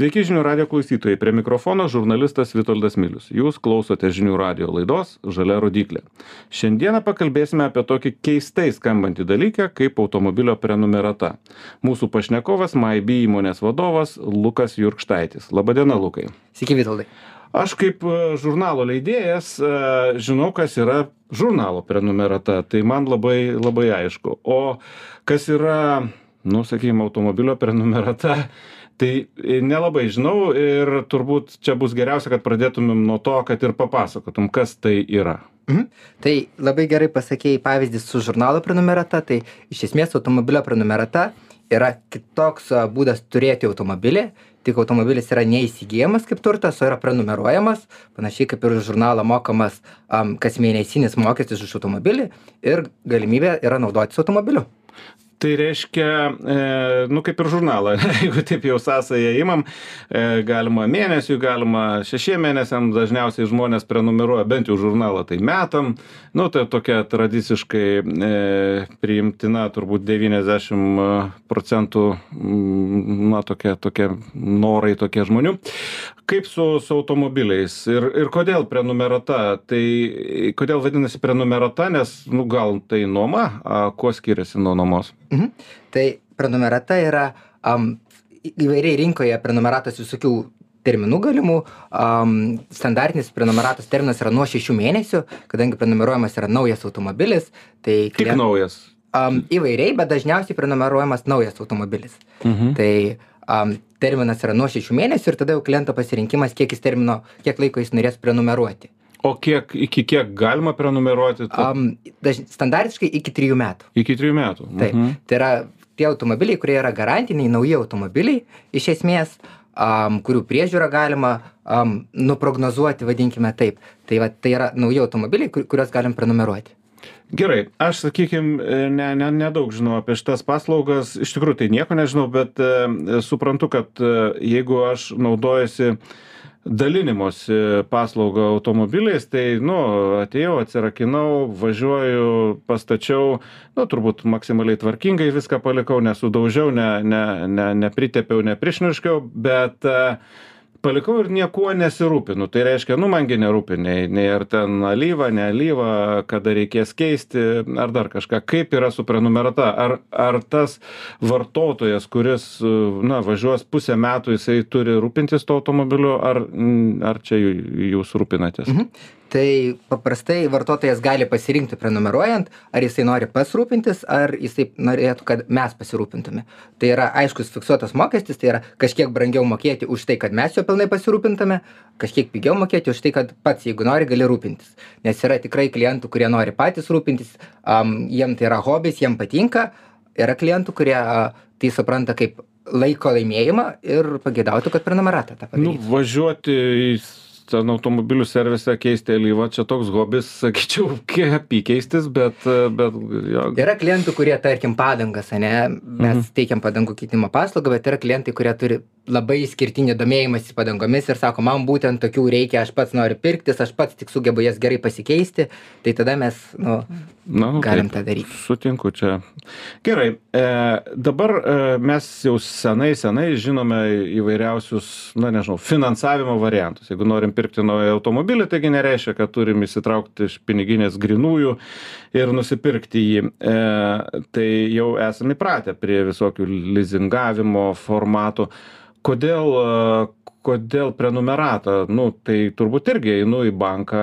Sveiki žinių radio klausytojai, prie mikrofono žurnalistas Vitoldas Milius. Jūs klausote žinių radio laidos Žalia rodiklė. Šiandieną pakalbėsime apie tokį keistai skambantį dalyką kaip automobilio prenumerata. Mūsų pašnekovas MyB įmonės vadovas Lukas Jurkštaitis. Labadiena, Lukai. Sveiki, Vitoldai. Aš kaip e, žurnalo leidėjas e, žinau, kas yra žurnalo prenumerata, tai man labai, labai aišku. O kas yra, nu, sakykime, automobilio prenumerata, tai e, nelabai žinau ir turbūt čia bus geriausia, kad pradėtumėm nuo to, kad ir papasakotum, kas tai yra. Mhm. Tai labai gerai pasakėjai pavyzdį su žurnalo prenumerata, tai iš esmės automobilio prenumerata yra kitoks būdas turėti automobilį, tik automobilis yra neįsigijamas kaip turtas, o yra prenumeruojamas, panašiai kaip ir žurnalą mokamas um, kas mėnesinis mokestis už automobilį ir galimybė yra naudotis automobiliu tai reiškia e, nu kaip ir žurnalą. Jeigu taip jau sąsają imam e, galima mėnesiui galima šešiem mėnesiam dažniausiai žmonės prenumeruoja bent jau žurnalą tai metam. Nu tai tokia tradiciškai e, priimtina turbūt devyniasdešim procentų na tokia tokia norai tokie žmonių. Kaip su su automobiliais ir ir kodėl prenumerata? Tai kodėl vadinasi prenumerata? Nes nu gal tai nuoma a kuo skiriasi nuo nuomos mhm. tai prenumerata yra am įvairiai rinkoje prenumeratos visokių terminų galimų. Um, standartinis prenumeratos terminas yra nuo šešių mėnesių, kadangi prenumeruojamas yra naujas automobilis. Tai klient... Tik naujas. Um, įvairiai, bet dažniausiai prenumeruojamas naujas automobilis. Mhm. Tai um, terminas yra nuo šešių mėnesių ir tada jau kliento pasirinkimas, kiek termino, kiek laiko jis norės prenumeruoti. O kiek, iki kiek galima prenumeruoti? Ta... Um, daž, standartiškai iki trijų metų. Iki trijų metų. Taip. Mhm. Tai yra tie automobiliai, kurie yra garantiniai, nauji automobiliai, iš esmės, um, kurių priežiūrą galima um, nuprognozuoti, vadinkime taip. Tai, va, tai yra nauji automobiliai, kur, kuriuos galim prenumeruoti gerai aš sakykim ne ne nedaug žinau apie šitas paslaugas iš tikrųjų tai nieko nežinau bet e, suprantu kad e, jeigu aš naudojuosi dalinimosi paslauga automobiliais tai nu atėjau atsirakinau važiuoju pastačiau nu turbūt maksimaliai tvarkingai viską palikau nesudaužiau ne ne ne nepritepiau neprišniurškiau bet palikau ir niekuo nesirūpinu. Tai reiškia nu man gi nerūpi nei nei ar ten alyva ne alyva kada reikės keisti ar dar kažką. Kaip yra su prenumerata? Ar ar tas vartotojas kuris na važiuos pusę metų jisai turi rūpintis tuo automobiliu ar ar čia jūs rūpinatės? Mhm tai paprastai vartotojas gali pasirinkti prenumeruojant ar jisai nori pats rūpintis ar jisai norėtų kad mes pasirūpintume. Tai yra aiškus fiksuotas mokestis tai yra kažkiek brangiau mokėti už tai kad mes juo pilnai pasirūpintume kažkiek pigiau mokėti už tai kad pats jeigu nori gali rūpintis. Nes yra tikrai klientų kurie nori patys rūpintis am jiem tai yra hobis jiem patinka. Yra klientų kurie tai supranta kaip laiko laimėjimą ir pageidautų kad prenumeratą tą padarytų. Nu važiuoti į ten automobilių servise keisti alyvą čia toks hobis sakyčiau apykeistis bet bet jo yra klientų kurie tarkim padangas ane mes mhm. teikiam padangų keitimo paslaugą bet yra klientai kurie turi labai išskirtinį domėjimąsi padangomis ir sako man būtent tokių reikia aš pats noriu pirktis aš pats tik sugebu jas gerai pasikeisti tai tada mes nu nu, galim tą daryti. Sutinku čia. Gerai, e, dabar e, mes jau senai, senai žinome įvairiausius, na nežinau, finansavimo variantus. Jeigu norim pirkti naują automobilį, taigi nereiškia, kad turim įsitraukti iš piniginės grinųjų ir nusipirkti jį. E, tai jau esame įpratę prie visokių lizingavimo formatų. Kodėl kodėl prenumerata nu tai turbūt irgi einu į banką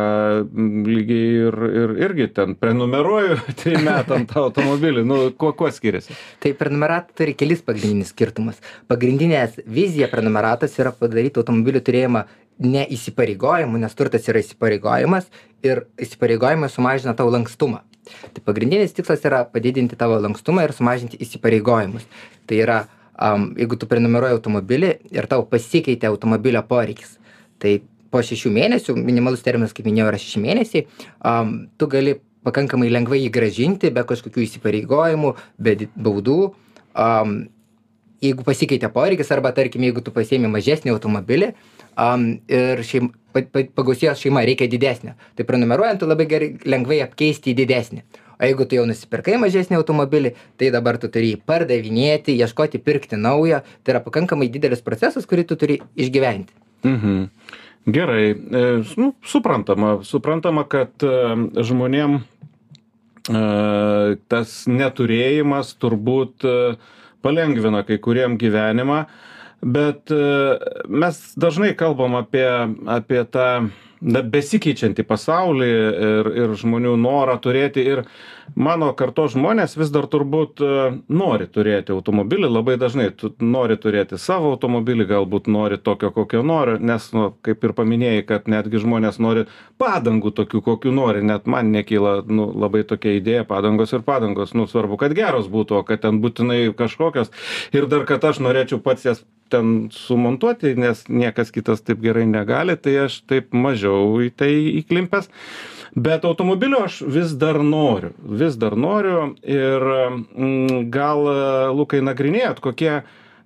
lygiai ir ir irgi ten prenumeruoju trim metam tą automobilį. Nu kuo kuo skiriasi? Tai prenumerata turi kelis pagrindinius skirtumus pagrindinės vizija prenumeratos yra padaryt automobilių turėjimą ne įsipareigojimu nes turtas yra įsipareigojimas ir įsipareigojimai sumažina tau lankstumą. Tai pagrindinis tikslas yra padidinti tavo lankstumą ir sumažinti įsipareigojimus. Tai yra am jeigu tu prenumeruoji automobilį ir tau pasikeitė automobilio poreikis tai po šešių mėnesių minimalus terminas kaip minėjau yra šeši mėnesiai am tu gali pakankamai lengvai jį grąžinti be kažkokių įsipareigojimų be baudų. Am jeigu pasikeitė poreikis arba tarkim jeigu tu pasiėmi mažesnį automobilį am ir šeim pa pa pagausėjo šeima reikia didesnio tai prenumeruojant tu labai gerai lengvai apkeisti į didesnį o jeigu tu jau nusipirkai mažesnį automobilį tai dabar tu turi jį pardavinėti ieškoti pirkti naują tai yra pakankamai didelis procesas kurį tu turi išgyventi. Mhm. Gerai, e, nu, suprantama, suprantama, kad e, žmonėm e, tas neturėjimas turbūt e, palengvina kai kuriem gyvenimą, bet e, mes dažnai kalbam apie, apie tą na, besikeičiantį pasaulį ir, ir žmonių norą turėti. Ir mano kartos žmonės vis dar turbūt e, nori turėti automobilį, labai dažnai tu nori turėti savo automobilį, galbūt nori tokio, kokio nori, nes, nu, kaip ir paminėjai, kad netgi žmonės nori padangų tokių, kokių nori, net man nekyla nu, labai tokia idėja, padangos ir padangos, nu, svarbu, kad geros būtų, o kad ten būtinai kažkokios. Ir dar, kad aš norėčiau pats jas ten sumontuoti, nes niekas kitas taip gerai negali, tai aš taip mažiau į tai įklimpęs. Bet automobilio aš vis dar noriu, vis dar noriu ir mm, gal, Lukai, nagrinėjot, kokie,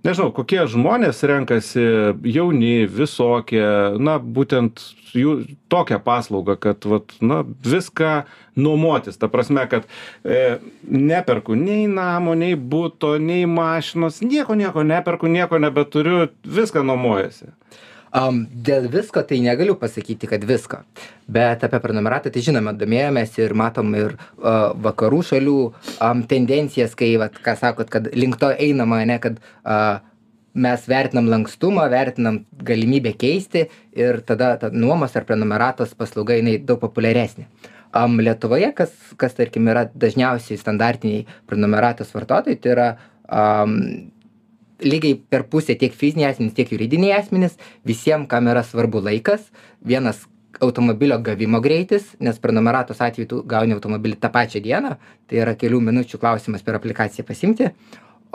nežinau, kokie žmonės renkasi jauni, visokie, na, būtent jų tokią paslaugą, kad, vat, na, viską nuomotis. Ta prasme, kad e, neperku nei namo, nei būto, nei mašinos, nieko, nieko neperku, nieko nebeturiu, viską nuomojasi. Um, dėl visko tai negaliu pasakyti, kad visko. Bet apie prenumeratą tai žinoma, domėjomės ir matom ir uh, vakarų šalių um, tendencijas, kai, vat, ką sakot, kad link to einama, ne, kad uh, mes vertinam lankstumą, vertinam galimybę keisti ir tada ta nuomos ar prenumeratos paslauga jinai daug populiaresnė. Um, Lietuvoje, kas, kas tarkim yra dažniausiai standartiniai prenumeratos vartotojai, tai yra um, lygiai per pusę tiek fiziniai asmenys, tiek juridiniai asmenys, visiems, kam yra svarbu laikas, vienas automobilio gavimo greitis, nes prenumeratos atveju tu gauni automobilį tą pačią dieną, tai yra kelių minučių klausimas per aplikaciją pasimti,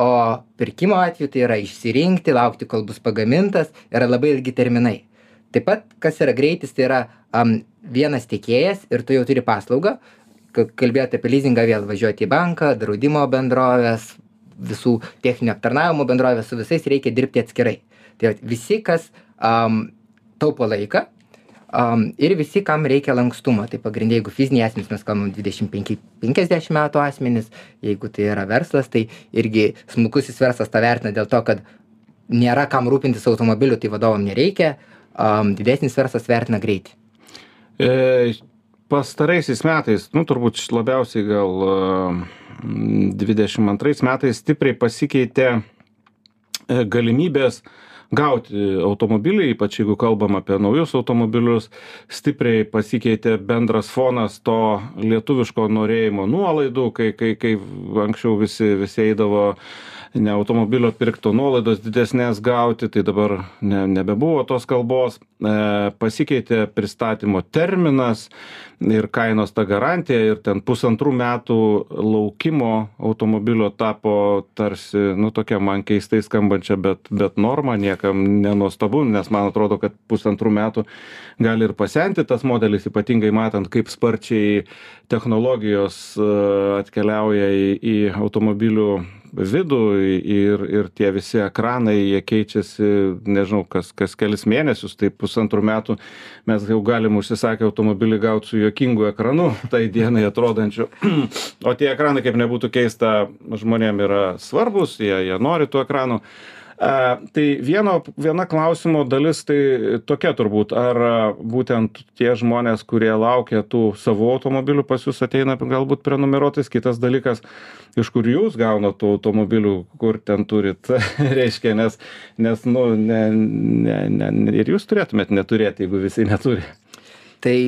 o pirkimo atveju tai yra išsirinkti, laukti, kol bus pagamintas, yra labai ilgi terminai. Taip pat, kas yra greitis, tai yra um, vienas tiekėjas ir tu jau turi paslaugą, kalbėti apie leasingą vėl važiuoti į banką, draudimo bendrovės, visų techninio aptarnavimo bendrovės, su visais reikia dirbti atskirai. Tai visi, kas um, taupo laiką um, ir visi, kam reikia lankstumo. Tai pagrindė, jeigu fiziniai asmenys, mes kalbam 25-50 metų asmenys, jeigu tai yra verslas, tai irgi smulkusis verslas tą vertina dėl to, kad nėra kam rūpintis automobiliu, tai vadovam nereikia, um, didesnis verslas vertina greitį. E, pastaraisiais metais, nu turbūt labiausiai gal uh, 22 metais stipriai pasikeitė e, galimybės gauti automobilį, ypač jeigu kalbam apie naujus automobilius, stipriai pasikeitė bendras fonas to lietuviško norėjimo nuolaidų, kai, kai, kai anksčiau visi, visi eidavo ne automobilio pirkto nuolaidos didesnės gauti, tai dabar ne, nebebuvo tos kalbos, e, pasikeitė pristatymo terminas, ir kainos ta garantija ir ten pusantrų metų laukimo automobilio tapo tarsi nu tokia man keistai skambančia bet bet norma niekam nenuostabu nes man atrodo kad pusantrų metų gali ir pasenti tas modelis ypatingai matant kaip sparčiai technologijos e, atkeliauja į į automobilių vidų ir ir tie visi ekranai jie keičiasi nežinau kas kas kelis mėnesius tai pusantrų metų mes jau galim užsisakę automobilį gaut su juokingu ekranu tai dienai atrodančiu. O tie ekranai kaip nebūtų keista žmonėm yra svarbūs jie jie nori tų ekranų. A tai vieno viena klausimo dalis tai tokia turbūt ar būtent tie žmonės kurie laukia tų savų automobilių pas jus ateina galbūt prenumeruotis. Kitas dalykas iš kur jūs gaunat tų automobilių kur ten turit reiškia nes nes nu ne ne ne ir jūs turėtumėt neturėt jeigu visi neturi tai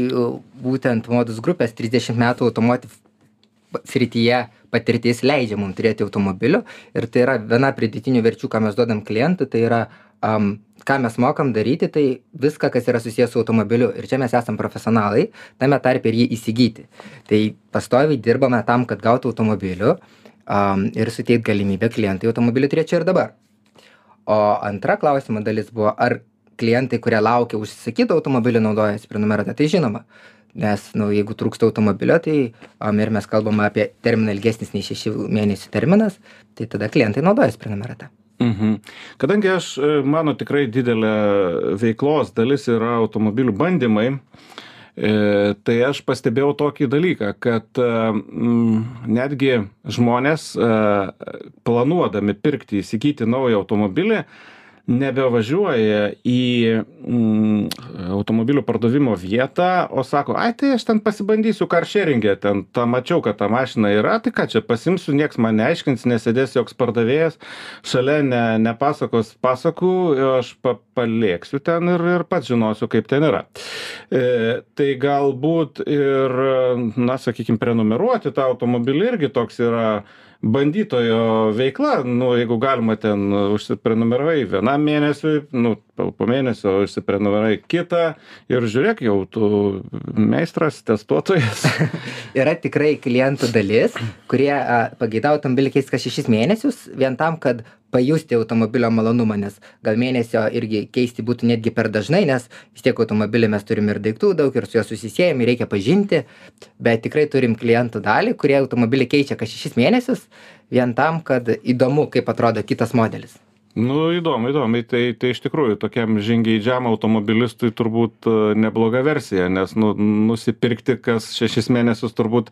būtent modus grupės trisdešim metų automotiv srityje patirtis leidžia mum turėti automobilių. Ir tai yra viena pridėtinių verčių ką mes duodam klientui tai yra am ką mes mokam daryti tai viską kas yra susiję su automobiliu. Ir čia mes esam profesionalai tame tarpe ir jį įsigyti. Tai pastoviai dirbame tam kad gautų automobilių am ir suteikt galimybę klientui automobilį turėt čia ir dabar. O antra klausimo dalis buvo ar klientai kurie laukia užsisakyto automobilio naudojasi prenumerata tai žinoma nes nu jeigu trūksta automobilio tai am ir mes kalbam apie terminą ilgesnis nei šešių mėnesių terminas tai tada klientai naudojasi prenumerata Mhm. Kadangi aš, e, mano tikrai didelė veiklos dalis yra automobilių bandymai, E, tai aš pastebėjau tokį dalyką, kad mm, netgi žmonės e, planuodami pirkti, įsigyti naują automobilį, nebevažiuoja į mm, automobilių pardavimo vietą, o sako, ai tai aš ten pasibandysiu karšeringę, ten tą mačiau, kad ta mašina yra, tai ką čia pasimsiu, nieks man neaiškins, nesėdės joks pardavėjas, šalia ne, nepasakos pasakų, aš pa, palėksiu ten ir, ir pats žinosiu, kaip ten yra. E, tai galbūt ir, na, sakykime, prenumeruoti tą automobilį irgi toks yra bandytojo veikla nu jeigu galima ten užsiprenumeravai vienam mėnesiui nu po po mėnesio užsiprenumeravai kitą ir žiūrėk jau tu meistras testuotojas. Yra tikrai klientų dalis kurie pageidauja automobilį keist kas šešis mėnesius vien tam kad pajusti automobilio malonumą nes gal mėnesio irgi keisti būtų netgi per dažnai nes vis tiek automobilį mes turim ir daiktų daug ir su juo susisiejam jį reikia pažinti. Bet tikrai turim klientų dalį kurie automobilį keičia kas šešis mėnesius vien tam kad įdomu kaip atrodo kitas modelis nu įdomu įdomu. Tai tai iš tikrųjų tokiam žingeidžiam automobilistui turbūt e, nebloga versija nes nu nusipirkti kas šešis mėnesius turbūt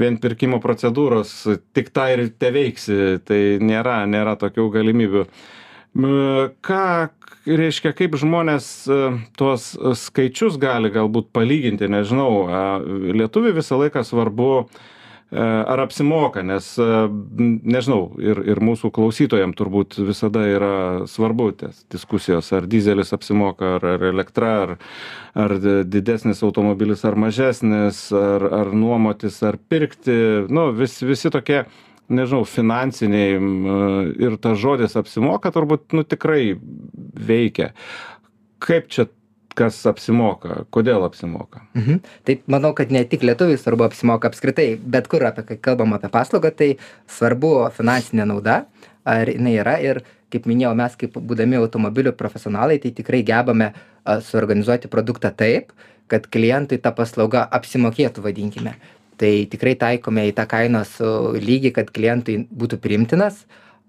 vien pirkimo procedūros tik tą ir teveiksi. Tai nėra nėra tokių galimybių. Ką reiškia kaip žmonės e, tuos skaičius gali galbūt palyginti nežinau lietuviui visą laiką svarbu ar apsimoka, nes, e, nežinau, ir, ir mūsų klausytojams turbūt visada yra svarbu ties diskusijos, ar dizelis apsimoka, ar, ar elektra, ar, ar didesnis automobilis, ar mažesnis, ar, ar nuomotis, ar pirkti, nu, vis, visi tokie nežinau, finansiniai ir tas žodis apsimoka turbūt, nu, tikrai veikia. Kaip čia kas apsimoka, kodėl apsimoka. Mhm. Tai manau, kad ne tik lietuviui svarbu apsimoka apskritai, bet kur apie kai kalbam apie paslaugą, tai svarbu finansinė nauda, ar jinai yra ir kaip minėjau, mes kaip būdami automobilių profesionalai, tai tikrai gebame a, suorganizuoti produktą taip, kad klientui ta paslauga apsimokėtų, vadinkime. Tai tikrai taikome į tą kainos lygį, kad klientui būtų primtinas,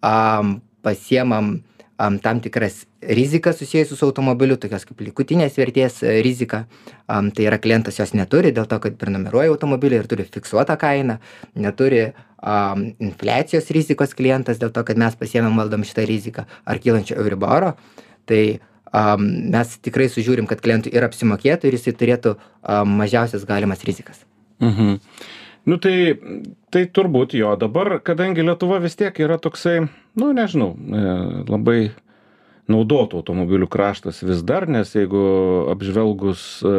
um, pasiemam am, tam tikras rizikas susijusius su automobiliu, tokios kaip likutinės vertės e, rizika. Am, tai yra klientas jos neturi dėl to, kad prenumeruoja automobilį ir turi fiksuotą kainą, neturi am, infliacijos rizikos klientas dėl to, kad mes pasiemėm valdom šitą riziką ar kylančio euriboro. Tai um, mes tikrai sužiūrim, kad klientui ir apsimokėtų ir jisai turėtų um, mažiausias galimas rizikas. Mhm nu tai tai turbūt jo. Dabar kadangi lietuva vis tiek yra toksai nu nežinau e, labai naudotų automobilių kraštas vis dar nes jeigu apžvelgus e,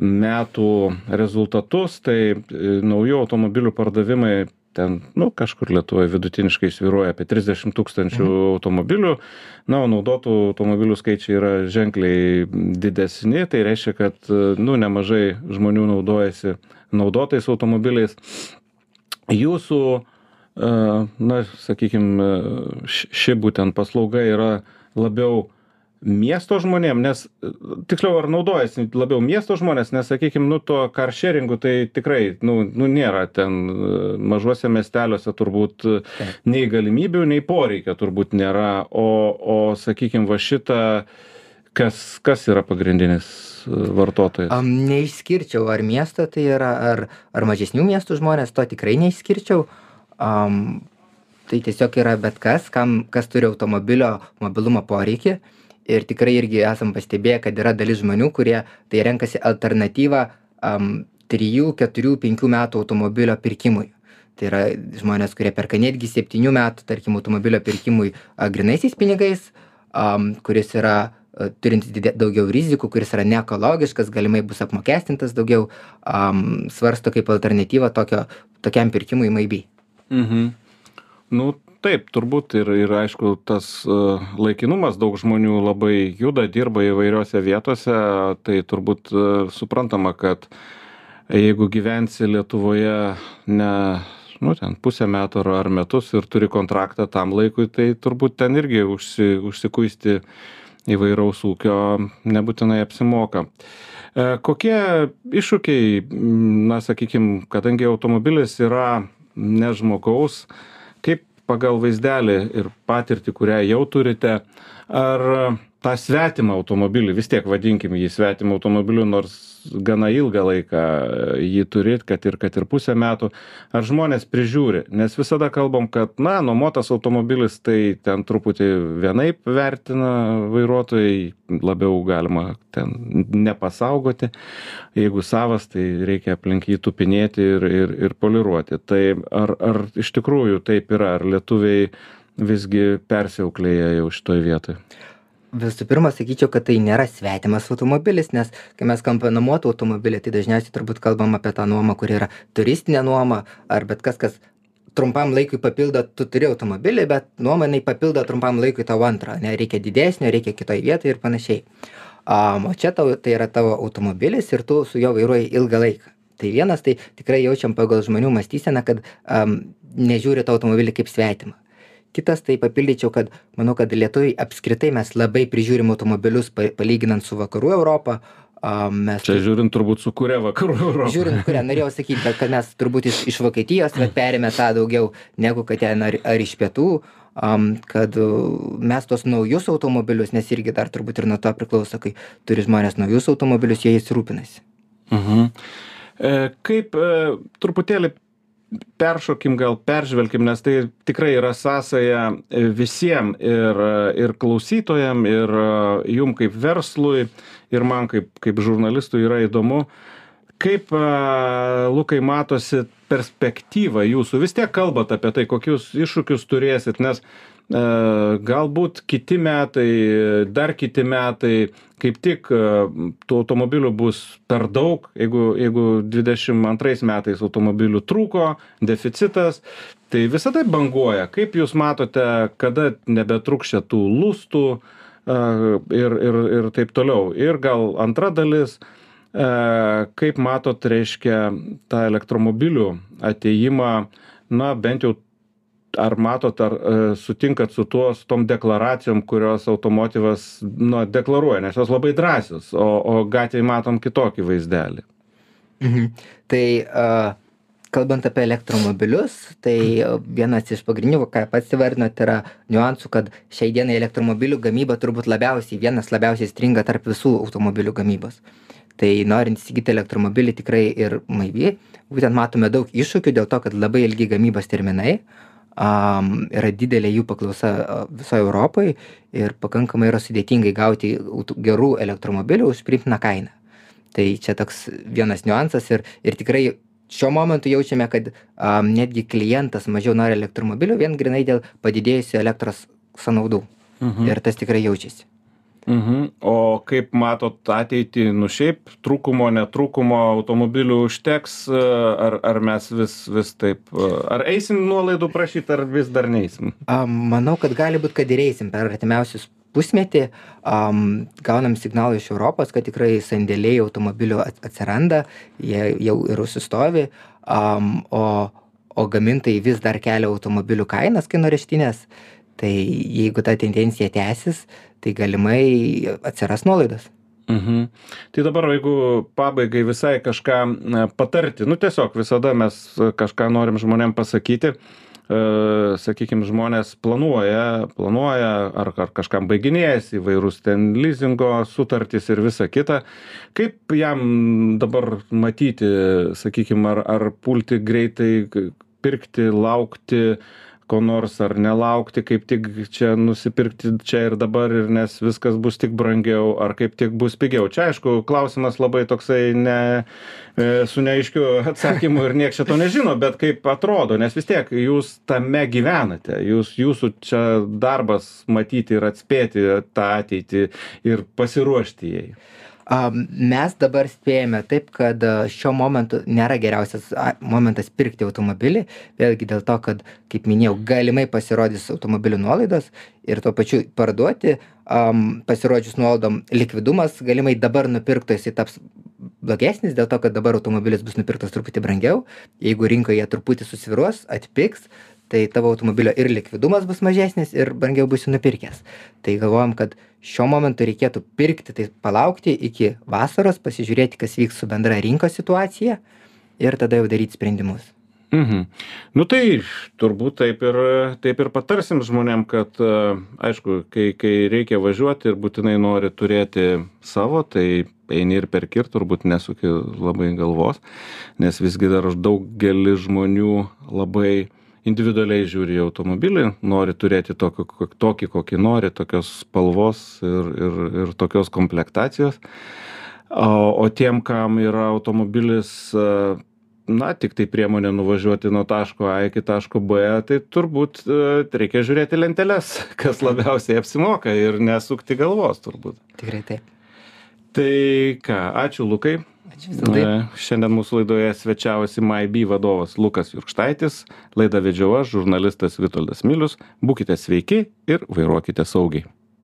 metų rezultatus tai e, naujų automobilių pardavimai ten nu kažkur lietuvoj vidutiniškai svyruoja apie trisdešim tūkstančių mhm. automobilių na o naudotų automobilių skaičiai yra ženkliai didesni tai reiškia kad nu nemažai žmonių naudojasi naudotais automobiliais. Jūsų, e, na, sakykime, ši būtent paslauga yra labiau miesto žmonėm, nes tiksliau ar naudojasi labiau miesto žmonės, nes, sakykime, nu, to karšeringu tai tikrai, nu, nu, nėra ten mažuose miesteliuose turbūt nei galimybių, nei poreikio turbūt nėra, o, o sakykime, va šitą, kas, kas yra pagrindinis vartotojas? Um, neišskirčiau, ar miesto tai yra, ar, ar mažesnių miestų žmonės, to tikrai neišskirčiau. Um, tai tiesiog yra bet kas, kam, kas turi automobilio mobilumo poreikį. Ir tikrai irgi esam pastebėję, kad yra dalis žmonių, kurie tai renkasi alternatyvą um, 3, 4, 5 metų automobilio pirkimui. Tai yra žmonės, kurie perka netgi 7 metų, tarkim, automobilio pirkimui grinaisiais pinigais, um, kuris yra turintis daugiau rizikų, kuris yra neekologiškas, galimai bus apmokestintas daugiau, um, svarsto kaip alternatyvą tokio, tokiam pirkimui MAIB. Mhm. Nu, taip, turbūt ir, ir aišku, tas uh, laikinumas daug žmonių labai juda, dirba įvairiose vietose, tai turbūt uh, suprantama, kad jeigu gyvensi Lietuvoje ne nu, ten pusę metų ar, ar metus ir turi kontraktą tam laikui, tai turbūt ten irgi užsi, užsikuisti įvairaus ūkio nebūtinai apsimoka. E, kokie iššūkiai, na sakykim, kadangi automobilis yra ne žmogaus, pagal vaizdelį ir patirtį, kurią jau turite, ar tą svetimą automobilį vis tiek vadinkim jį svetimu automobiliu nors gana ilgą laiką jį turi kad ir kad ir pusę metų ar žmonės prižiūri? Nes visada kalbam kad na nuomotas automobilis tai ten truputį vienaip vertina vairuotojai labiau galima ten nepasaugoti. Jeigu savas tai reikia aplink jį tupinėti ir ir ir poliruoti. Tai ar ar iš tikrųjų taip yra ar lietuviai visgi persiauklėja jau šitoj vietoj visų pirma sakyčiau kad tai nėra svetimas automobilis nes kai mes kalbam nuomotą automobilį tai dažniausiai turbūt kalbam apie tą nuomą kuri yra turistinė nuoma ar bet kas kas trumpam laikui papildo tu turi automobilį bet nuoma jinai papildo trumpam laikui tau antrą ane reikia didesnio reikia kitoj vietoj ir panašiai. Am o čia tau tai yra tavo automobilis ir tu su juo vairuoji ilgą laiką. Tai vienas tai tikrai jaučiam pagal žmonių mąstyseną kad am nežiūri tą automobilį kaip svetimą kitas tai papildyčiau kad manau kad lietuviai apskritai mes labai prižiūrim automobilius palyginant su vakarų europa. A mes čia žiūrint turbūt su kuria vakarų europa? Žiūrint kurią norėjau sakyt bet kad mes turbūt iš iš vokietijos vat perėmę tą daugiau negu kad ten ar ar iš pietų. Am kad mes tuos naujus automobilius nes irgi dar turbūt ir nuo to priklauso kai turi žmonės naujus automobilius jie jais rūpinasi. Mhm. E kaip e truputėlį peršokim gal peržvelkim nes tai tikrai yra sąsaja visiem ir ir klausytojam ir jum kaip verslui ir man kaip kaip žurnalistui yra įdomu kaip lukai matosi perspektyva jūsų? Vis tiek kalbat apie tai kokius iššūkius turėsit nes e, galbūt kiti metai dar kiti metai kaip tik e, tų automobilių bus per daug jeigu jeigu dvidešim antrais metais automobilių trūko deficitas tai visada banguoja. Kaip jūs matote kada nebetrūks čia tų lustų a ir ir ir taip toliau. Ir gal antra dalis kaip matot reiškia tą elektromobilių atėjimą na bent jau ar matot ar e, sutinkat su tuo su tom deklaracijom kurios automotyvas na deklaruoja nes jos labai drąsios o o gatvėj matom kitokį vaizdelį. Mhm. Tai a kalbant apie elektromobilius tai vienas iš pagrindinių ką pats įvardinot yra niuansų kad šiai dienai elektromobilių gamyba turbūt labiausiai vienas labiausiai stringa tarp visų automobilių gamybos. Tai norint įsigyti elektromobilį tikrai ir maivi būtent matome daug iššūkių dėl to kad labai ilgi gamybos terminai am yra didelė jų paklausa visoj europoj ir pakankamai yra sudėtingai gauti gerų elektromobilių už priimtiną kainą. Tai čia toks vienas niuansas ir ir tikrai šiuo momentu jaučiame kad am netgi klientas mažiau nori elektromobilio vien grynai dėl padidėjusių elektros sąnaudų. Mhm. ir tas tikrai jaučiasi mhm. O kaip matot ateitį? Nu šiaip trūkumo netrūkumo automobilių užteks ar ar mes vis vis taip ar eisim nuolaidų prašyt ar vis dar neisim? A manau kad gali būt kad ir eisim per artimiausius pusmetį. Am gaunam signalų iš europos kad tikrai sandėliai automobilių atsiranda jie jau ir užsistovi am o o gamintojai vis dar kelia automobilių kainas kainą areštines tai jeigu ta tendencija tęsis tai galimai atsiras nuolaidos. Mhm. Tai dabar jeigu pabaigai visai kažką patarti nu tiesiog visada mes kažką norim žmonėm pasakyti e sakykim žmonės planuoja planuoja ar ar kažkam baiginėjasi įvairūs ten lizingo sutartys ir visa kita. Kaip jam dabar matyti sakykim ar ar pulti greitai pirkti laukti ko nors ar nelaukti kaip tik čia nusipirkti čia ir dabar ir nes viskas bus tik brangiau ar kaip tik bus pigiau. Čia aišku klausimas labai toksai ne e, su neaiškiu atsakymu ir nieks čia to nežino bet kaip atrodo nes vis tiek jūs tame gyvenate. Jūs jūsų čia darbas matyti ir atspėti tą ateitį ir pasiruošti jai mes dabar spėjame taip kad šiuo momentu nėra geriausias momentas pirkti automobilį. Vėlgi dėl to kad kaip minėjau galimai pasirodys automobilių nuolaidos ir tuo pačiu parduoti. Am pasirodžius nuolaidom likvidumas galimai dabar nupirkto jisai taps blogesnis dėl to kad dabar automobilis bus nupirktas truputį brangiau. Jeigu rinkoje truputį susvyruos atpigs tai tavo automobilio ir likvidumas bus mažesnis ir brangiau būsi nupirkęs tai galvojam kad šiuo momentu reikėtų pirkti tai palaukti iki vasaros pasižiūrėti kas vyks su bendra rinkos situacija ir tada jau daryt sprendimus Mhm. Nu tai turbūt taip ir, taip ir patarsim žmonėm, kad e, aišku, kai, kai reikia važiuoti ir būtinai nori turėti savo, tai eini ir perki ir turbūt nesuki labai galvos, nes visgi dar daugelį žmonių labai individualiai žiūri į automobilį, nori turėti tokį, tokį kokį nori, tokios spalvos ir, ir, ir tokios komplektacijos. O, o tiem, kam yra automobilis e, na tiktai priemonė nuvažiuoti nuo taško a iki taško b tai turbūt e, reikia žiūrėti lenteles kas labiausiai apsimoka ir nesukti galvos turbūt Tikrai taip. tai ką ačiū lukai Ačiū visada. Šiandien mūsų laidoje svečiavosi MyB vadovas Lukas Jurkštaitis, laidą vedžiau aš, žurnalistas Vitoldas Milius. Būkite sveiki ir vairuokite saugiai.